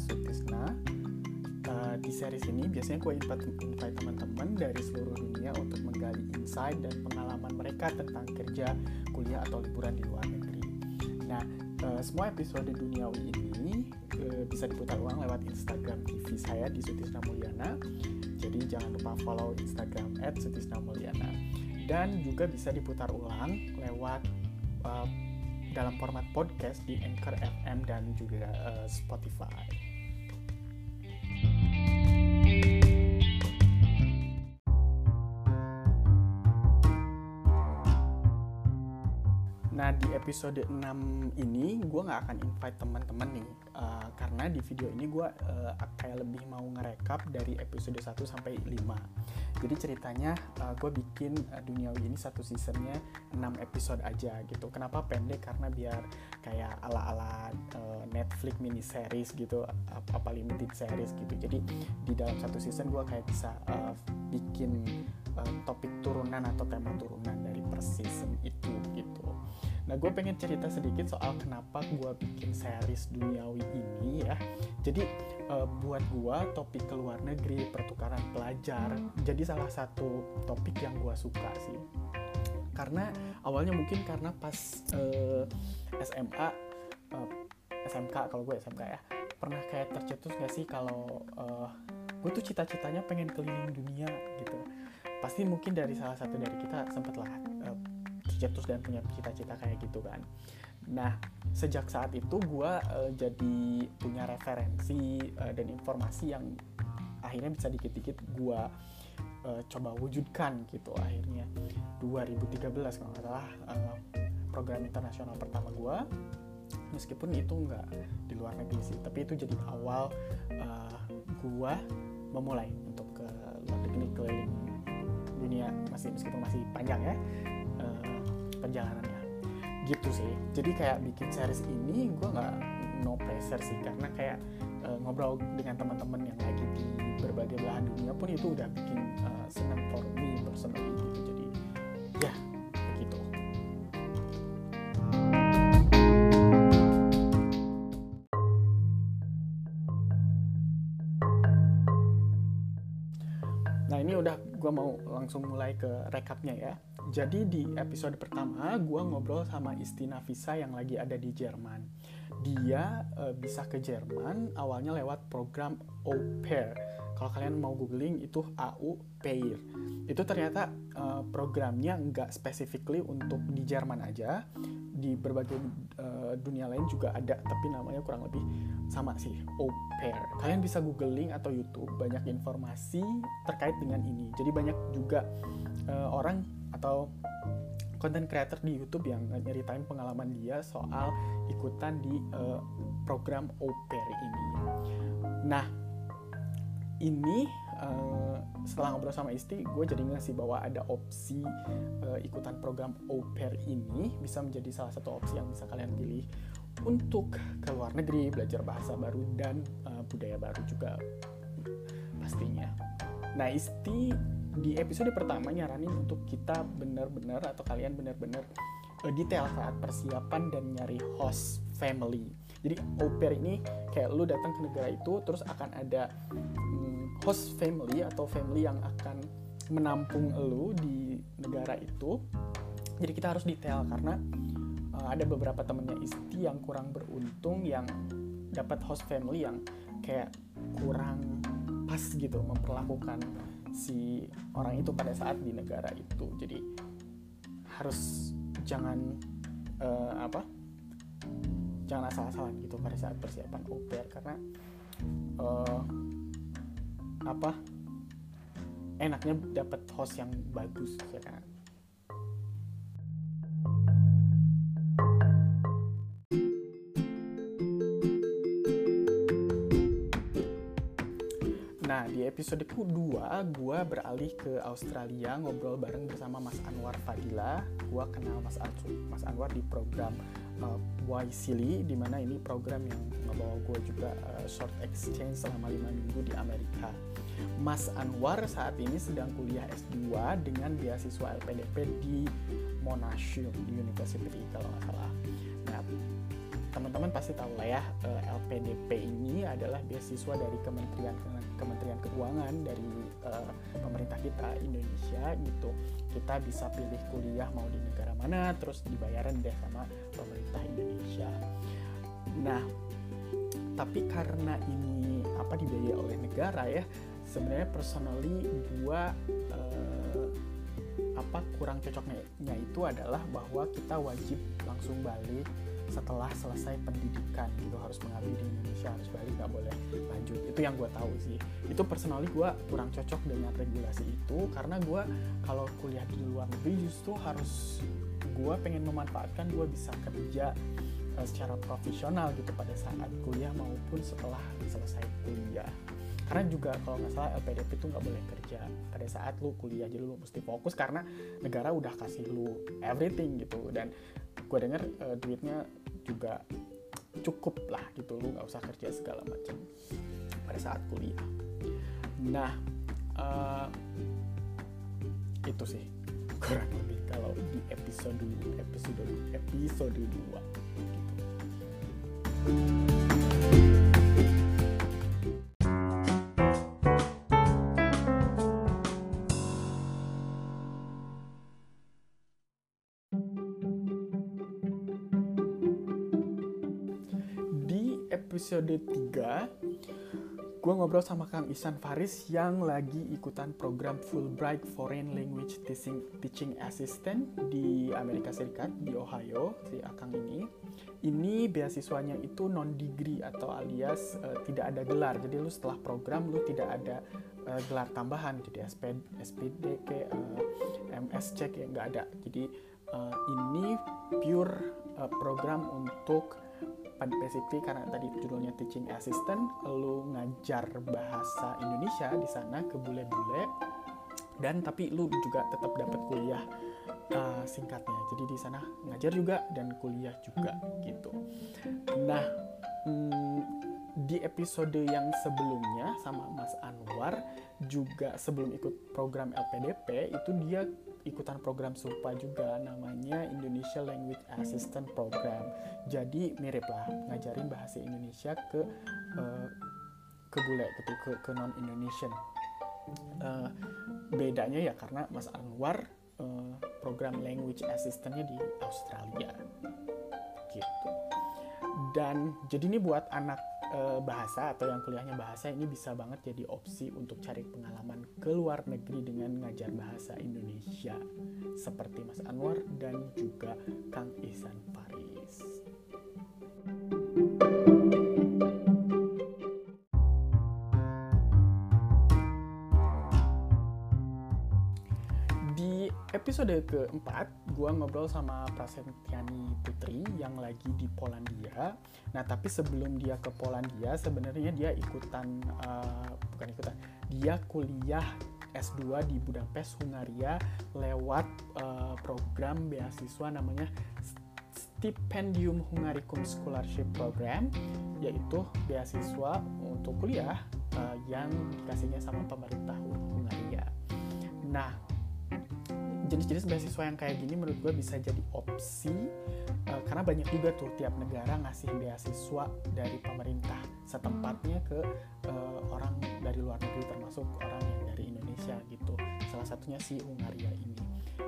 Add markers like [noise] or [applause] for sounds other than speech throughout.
Sutisna. Uh, di series ini biasanya gue invite, teman-teman dari seluruh dunia untuk menggali insight dan pengalaman mereka tentang kerja, kuliah atau liburan di luar negeri. Nah, uh, semua episode duniawi ini uh, bisa diputar ulang lewat Instagram TV saya di Sutisna Mulyana. Jadi jangan lupa follow Instagram @sutisnamulyana. Dan juga bisa diputar ulang lewat uh, dalam format podcast di Anchor FM dan juga uh, Spotify. Di episode 6 ini gue nggak akan invite teman-teman nih uh, karena di video ini gue uh, kayak lebih mau ngerekap dari episode 1 sampai 5 jadi ceritanya uh, gue bikin uh, duniawi ini satu seasonnya 6 episode aja gitu. Kenapa pendek? Karena biar kayak ala-ala uh, Netflix mini series gitu apa, limited series gitu. Jadi di dalam satu season gue kayak bisa uh, bikin uh, topik turunan atau tema turunan dari per season itu Nah, gue pengen cerita sedikit soal kenapa gue bikin series duniawi ini ya. Jadi uh, buat gue topik ke luar negeri, pertukaran pelajar, jadi salah satu topik yang gue suka sih. Karena awalnya mungkin karena pas uh, SMA, uh, SMK kalau gue SMK ya, pernah kayak tercetus gak sih kalau gue tuh cita-citanya pengen keliling dunia gitu. Pasti mungkin dari salah satu dari kita sempat lah tercetus dan punya cita-cita kayak gitu kan. Nah, sejak saat itu gue uh, jadi punya referensi uh, dan informasi yang akhirnya bisa dikit-dikit gue uh, coba wujudkan gitu akhirnya. 2013 kalau nggak salah uh, program internasional pertama gue meskipun itu nggak di luar negeri sih tapi itu jadi awal uh, gue memulai untuk ke luar negeri keliling dunia masih meskipun masih panjang ya perjalanannya. Gitu sih. Jadi kayak bikin series ini gue nggak no pressure sih. Karena kayak uh, ngobrol dengan teman-teman yang lagi di berbagai belahan dunia pun itu udah bikin uh, senang for me personally gitu. Jadi ya begitu Nah ini udah gue mau langsung mulai ke rekapnya ya. Jadi di episode pertama gue ngobrol sama Isti Nafisa yang lagi ada di Jerman. Dia e, bisa ke Jerman awalnya lewat program Au Pair. Kalau kalian mau googling itu AU Pair. Itu ternyata e, programnya nggak specifically untuk di Jerman aja. Di berbagai e, dunia lain juga ada, tapi namanya kurang lebih sama sih, Au Pair. Kalian bisa googling atau YouTube banyak informasi terkait dengan ini. Jadi banyak juga uh, orang atau content creator di YouTube yang nyeritain pengalaman dia soal ikutan di uh, program Au Pair ini. Nah, ini uh, setelah ngobrol sama Isti, gue jadi ngasih bahwa ada opsi uh, ikutan program Au Pair ini bisa menjadi salah satu opsi yang bisa kalian pilih untuk ke luar negeri, belajar bahasa baru dan uh, budaya baru juga pastinya. Nah, Isti di episode pertama nyaranin untuk kita benar-benar atau kalian benar-benar detail saat persiapan dan nyari host family. Jadi au pair ini kayak lu datang ke negara itu terus akan ada um, host family atau family yang akan menampung lu di negara itu. Jadi kita harus detail karena uh, ada beberapa temennya Isti yang kurang beruntung yang dapat host family yang kayak kurang pas gitu memperlakukan si orang itu pada saat di negara itu jadi harus jangan uh, apa jangan asal-asalan gitu pada saat persiapan au karena uh, apa enaknya dapat host yang bagus ya kan Nah, di episode kedua, gue beralih ke Australia ngobrol bareng bersama Mas Anwar Fadila. Gue kenal Mas, Mas Anwar di program uh, Silly, di mana ini program yang ngebawa gue juga uh, short exchange selama lima minggu di Amerika. Mas Anwar saat ini sedang kuliah S2 dengan beasiswa LPDP di Monash University kalau nggak salah. Nah, teman-teman pasti tahu lah ya uh, LPDP ini adalah beasiswa dari Kementerian Kementerian Keuangan dari uh, pemerintah kita Indonesia gitu. Kita bisa pilih kuliah mau di negara mana terus dibayarin deh sama pemerintah Indonesia. Nah tapi karena ini apa dibiayai oleh negara ya sebenarnya personally gua uh, apa kurang cocoknya itu adalah bahwa kita wajib langsung balik setelah selesai pendidikan gitu harus mengabdi di Indonesia harus balik nggak boleh lanjut. Itu yang gue tahu sih. Itu personally gue kurang cocok dengan regulasi itu karena gue kalau kuliah di luar negeri justru harus gue pengen memanfaatkan gue bisa kerja uh, secara profesional gitu pada saat kuliah maupun setelah selesai kuliah. Karena juga kalau nggak salah LPDP itu nggak boleh kerja. Pada saat lu kuliah jadi lu mesti fokus karena negara udah kasih lu everything gitu. Dan gue denger uh, duitnya juga cukup lah gitu lu nggak usah kerja segala macam pada saat kuliah nah uh, itu sih [laughs] kurang lebih kalau di episode episode episode 2 gitu. Episode 3 gue ngobrol sama Kang Isan Faris yang lagi ikutan program Fulbright Foreign Language Teaching, Teaching Assistant di Amerika Serikat di Ohio si Akang ini. Ini beasiswanya itu non degree atau alias uh, tidak ada gelar. Jadi lu setelah program lu tidak ada uh, gelar tambahan jadi SP, SPD ke uh, MSC kayak nggak ada. Jadi uh, ini pure uh, program untuk basically karena tadi judulnya teaching assistant lu ngajar bahasa Indonesia di sana ke bule-bule. Dan tapi lu juga tetap dapat kuliah uh, singkatnya. Jadi di sana ngajar juga dan kuliah juga gitu. Nah hmm, di episode yang sebelumnya sama Mas Anwar juga sebelum ikut program LPDP itu dia ikutan program serupa juga namanya Indonesia Language Assistant Program. Jadi mirip lah ngajarin bahasa Indonesia ke uh, ke bule gitu ke, ke non Indonesian. Uh, bedanya ya karena Mas Anwar uh, program language assistantnya di Australia gitu. Dan jadi ini buat anak e, bahasa atau yang kuliahnya bahasa ini bisa banget jadi opsi untuk cari pengalaman ke luar negeri dengan ngajar bahasa Indonesia seperti Mas Anwar dan juga Kang Ihsan Faris. Di episode keempat, gue ngobrol sama Prasetyanti Putri yang lagi di Polandia. Nah, tapi sebelum dia ke Polandia, sebenarnya dia ikutan, uh, bukan ikutan, dia kuliah S2 di Budapest, Hungaria lewat uh, program beasiswa namanya Stipendium Hungaricum Scholarship Program, yaitu beasiswa untuk kuliah uh, yang dikasihnya sama pemerintah Hungaria. Nah, jenis-jenis beasiswa yang kayak gini menurut gue bisa jadi opsi uh, karena banyak juga tuh tiap negara ngasih beasiswa dari pemerintah setempatnya ke uh, orang dari luar negeri termasuk orang yang dari Indonesia gitu. Salah satunya si Hungaria ini.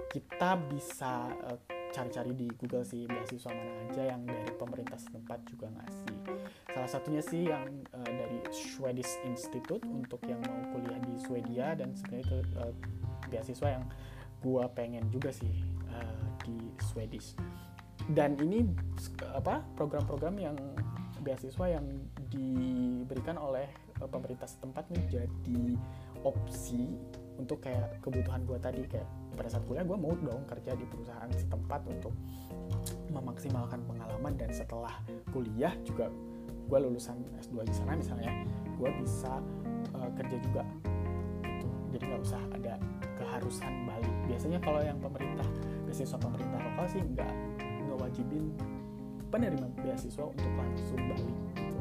Kita bisa uh, cari-cari di Google sih beasiswa mana aja yang dari pemerintah setempat juga ngasih. Salah satunya sih yang uh, dari Swedish Institute untuk yang mau kuliah di Swedia dan sebenarnya itu uh, beasiswa yang gue pengen juga sih uh, di Swedish. Dan ini apa program-program yang beasiswa yang diberikan oleh uh, pemerintah setempat nih jadi opsi untuk kayak kebutuhan gue tadi. Kayak pada saat kuliah gue mau dong kerja di perusahaan setempat untuk memaksimalkan pengalaman dan setelah kuliah juga gue lulusan S2 di sana misalnya gue bisa uh, kerja juga. Gitu jadi nggak usah ada keharusan balik biasanya kalau yang pemerintah beasiswa pemerintah lokal sih nggak nggak wajibin penerima beasiswa untuk langsung balik gitu.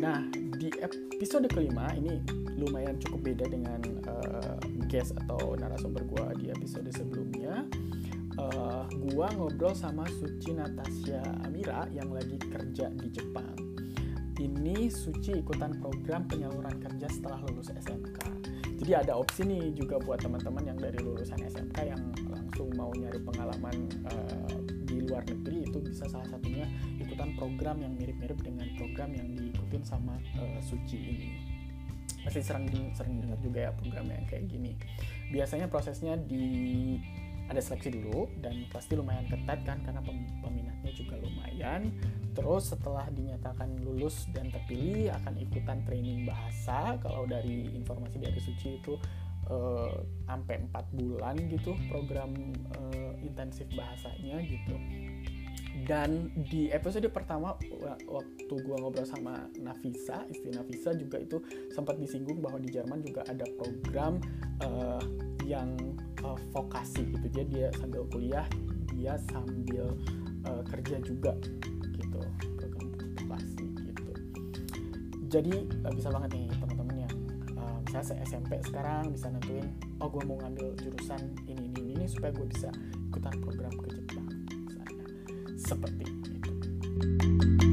Nah, di episode kelima ini lumayan cukup beda dengan uh, guest atau narasumber gue di episode sebelumnya uh, gue ngobrol sama Suci Natasha Amira yang lagi kerja di Jepang. Ini Suci ikutan program penyaluran kerja setelah lulus SMK jadi ada opsi nih juga buat teman-teman yang dari lulusan SMK yang langsung mau nyari pengalaman uh, di luar negeri itu bisa salah satunya ikutan program yang mirip-mirip dengan program yang diikutin sama uh, Suci ini. Pasti sering sering dengar juga ya program yang kayak gini. Biasanya prosesnya di ada seleksi dulu dan pasti lumayan ketat kan karena peminatnya juga lumayan. Terus setelah dinyatakan lulus dan terpilih akan ikutan training bahasa. Kalau dari informasi dari Suci itu uh, sampai 4 bulan gitu program uh, intensif bahasanya gitu dan di episode pertama waktu gua ngobrol sama Nafisa istri Nafisa juga itu sempat disinggung bahwa di Jerman juga ada program uh, yang uh, vokasi gitu. Jadi dia sambil kuliah dia sambil uh, kerja juga gitu. Program vokasi gitu. Jadi uh, bisa banget nih teman-teman yang uh, misalnya saya SMP sekarang bisa nentuin oh gue mau ngambil jurusan ini ini ini supaya gue bisa ikutan program ke Jepang seperti itu.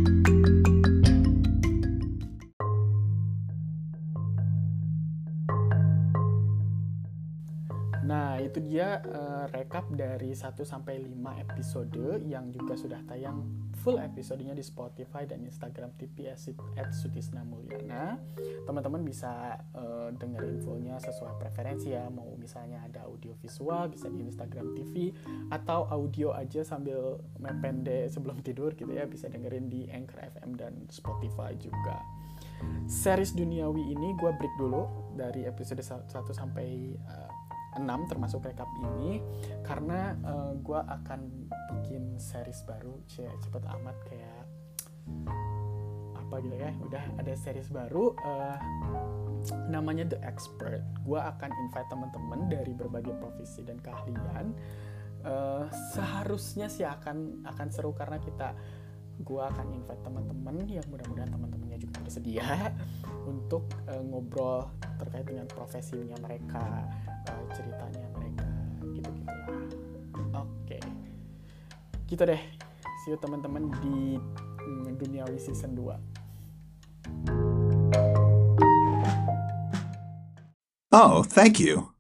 Itu dia uh, rekap dari 1 sampai 5 episode yang juga sudah tayang full episodenya di Spotify dan Instagram TV at Sutisna Mulyana. Teman-teman bisa uh, dengerin fullnya sesuai preferensi ya, mau misalnya ada audio visual bisa di Instagram TV atau audio aja sambil mepende sebelum tidur gitu ya, bisa dengerin di Anchor FM dan Spotify juga. Series duniawi ini gue break dulu dari episode 1 sampai uh, 6 termasuk rekap ini karena uh, eh, gue akan bikin series baru. Cepet amat kayak apa gitu ya udah ada series baru uh, namanya The Expert. Gue akan invite teman-teman dari berbagai profesi dan keahlian uh, seharusnya sih akan akan seru karena kita gue akan invite teman-teman yang mudah-mudahan teman-temannya juga bersedia untuk uh, ngobrol terkait dengan profesinya mereka uh, ceritanya mereka gitu-gitu lah oke okay. gitu deh see you teman-teman di mm, Duniawi season 2 Oh, thank you.